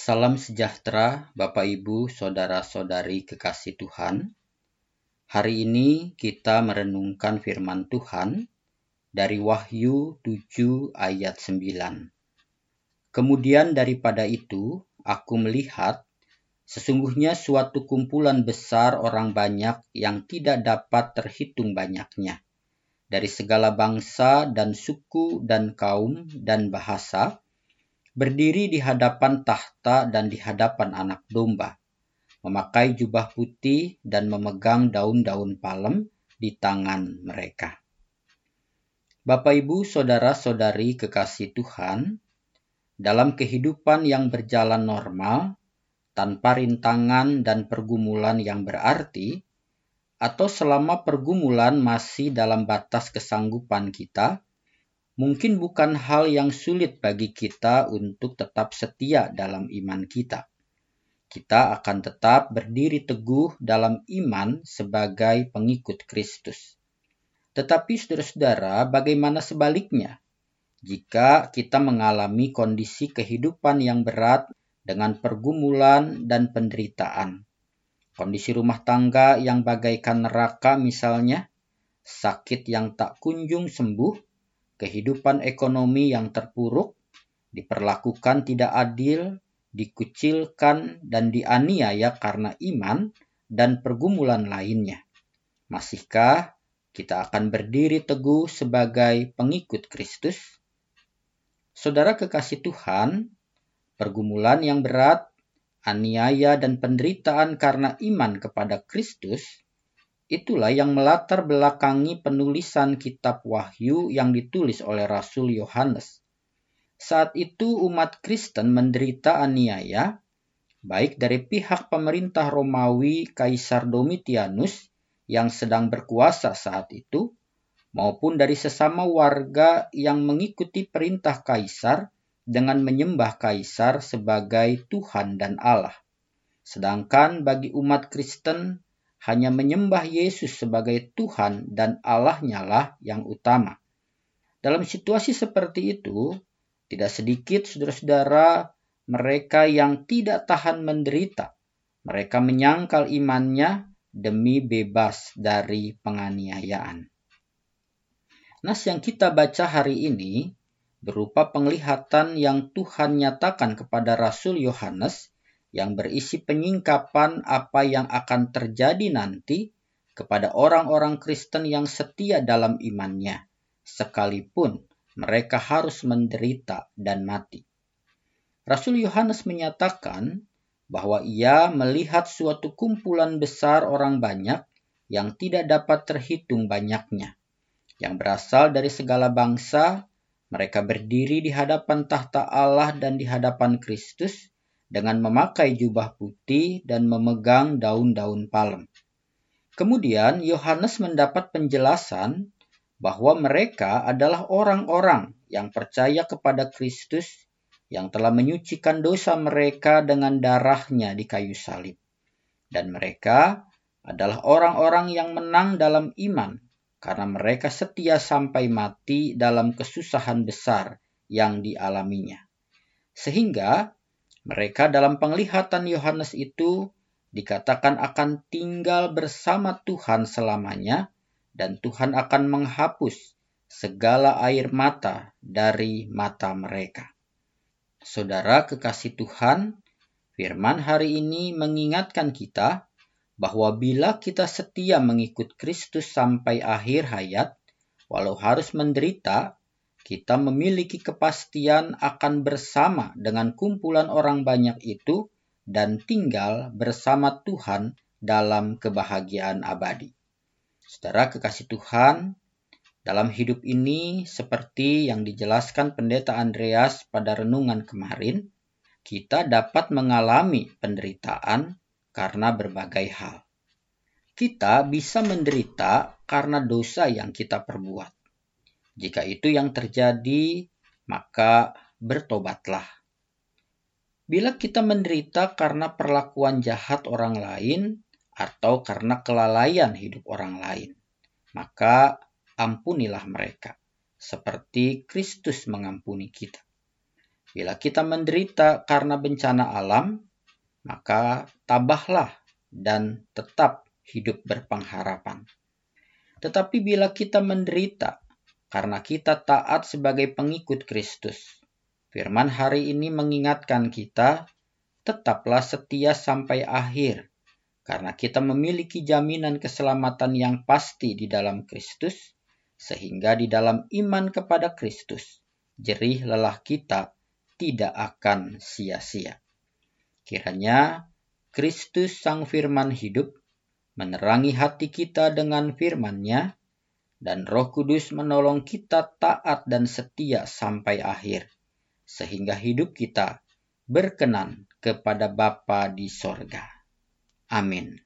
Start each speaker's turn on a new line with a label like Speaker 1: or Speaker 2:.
Speaker 1: Salam sejahtera, Bapak, Ibu, saudara-saudari kekasih Tuhan. Hari ini kita merenungkan firman Tuhan dari Wahyu 7 ayat 9. Kemudian daripada itu, aku melihat sesungguhnya suatu kumpulan besar orang banyak yang tidak dapat terhitung banyaknya dari segala bangsa dan suku dan kaum dan bahasa berdiri di hadapan tahta dan di hadapan anak domba, memakai jubah putih dan memegang daun-daun palem di tangan mereka. Bapak, ibu, saudara-saudari kekasih Tuhan, dalam kehidupan yang berjalan normal, tanpa rintangan dan pergumulan yang berarti, atau selama pergumulan masih dalam batas kesanggupan kita, mungkin bukan hal yang sulit bagi kita untuk tetap setia dalam iman kita. Kita akan tetap berdiri teguh dalam iman sebagai pengikut Kristus. Tetapi saudara-saudara, bagaimana sebaliknya? Jika kita mengalami kondisi kehidupan yang berat dengan pergumulan dan penderitaan, kondisi rumah tangga yang bagaikan neraka misalnya, sakit yang tak kunjung sembuh, kehidupan ekonomi yang terpuruk, diperlakukan tidak adil, dikucilkan, dan dianiaya karena iman dan pergumulan lainnya. Masihkah kita akan berdiri teguh sebagai pengikut Kristus? Saudara kekasih Tuhan, pergumulan yang berat, aniaya, dan penderitaan karena iman kepada Kristus Itulah yang melatar belakangi penulisan kitab Wahyu yang ditulis oleh Rasul Yohanes. Saat itu umat Kristen menderita aniaya, baik dari pihak pemerintah Romawi Kaisar Domitianus yang sedang berkuasa saat itu, maupun dari sesama warga yang mengikuti perintah Kaisar dengan menyembah Kaisar sebagai Tuhan dan Allah. Sedangkan bagi umat Kristen, hanya menyembah Yesus sebagai Tuhan dan Allahnya lah yang utama. Dalam situasi seperti itu, tidak sedikit saudara-saudara mereka yang tidak tahan menderita. Mereka menyangkal imannya demi bebas dari penganiayaan. Nas yang kita baca hari ini berupa penglihatan yang Tuhan nyatakan kepada Rasul Yohanes yang berisi penyingkapan apa yang akan terjadi nanti kepada orang-orang Kristen yang setia dalam imannya, sekalipun mereka harus menderita dan mati. Rasul Yohanes menyatakan bahwa ia melihat suatu kumpulan besar orang banyak yang tidak dapat terhitung banyaknya, yang berasal dari segala bangsa. Mereka berdiri di hadapan tahta Allah dan di hadapan Kristus, dengan memakai jubah putih dan memegang daun-daun palem. Kemudian Yohanes mendapat penjelasan bahwa mereka adalah orang-orang yang percaya kepada Kristus yang telah menyucikan dosa mereka dengan darahnya di kayu salib. Dan mereka adalah orang-orang yang menang dalam iman karena mereka setia sampai mati dalam kesusahan besar yang dialaminya. Sehingga mereka dalam penglihatan Yohanes itu dikatakan akan tinggal bersama Tuhan selamanya dan Tuhan akan menghapus segala air mata dari mata mereka. Saudara kekasih Tuhan, firman hari ini mengingatkan kita bahwa bila kita setia mengikut Kristus sampai akhir hayat, walau harus menderita, kita memiliki kepastian akan bersama dengan kumpulan orang banyak itu dan tinggal bersama Tuhan dalam kebahagiaan abadi. Saudara kekasih Tuhan, dalam hidup ini seperti yang dijelaskan pendeta Andreas pada renungan kemarin, kita dapat mengalami penderitaan karena berbagai hal. Kita bisa menderita karena dosa yang kita perbuat jika itu yang terjadi, maka bertobatlah. Bila kita menderita karena perlakuan jahat orang lain atau karena kelalaian hidup orang lain, maka ampunilah mereka, seperti Kristus mengampuni kita. Bila kita menderita karena bencana alam, maka tabahlah dan tetap hidup berpengharapan. Tetapi bila kita menderita karena kita taat sebagai pengikut Kristus, firman hari ini mengingatkan kita, tetaplah setia sampai akhir, karena kita memiliki jaminan keselamatan yang pasti di dalam Kristus, sehingga di dalam iman kepada Kristus, jerih lelah kita tidak akan sia-sia. Kiranya Kristus Sang Firman hidup menerangi hati kita dengan firman-Nya dan Roh Kudus menolong kita taat dan setia sampai akhir sehingga hidup kita berkenan kepada Bapa di sorga. Amin.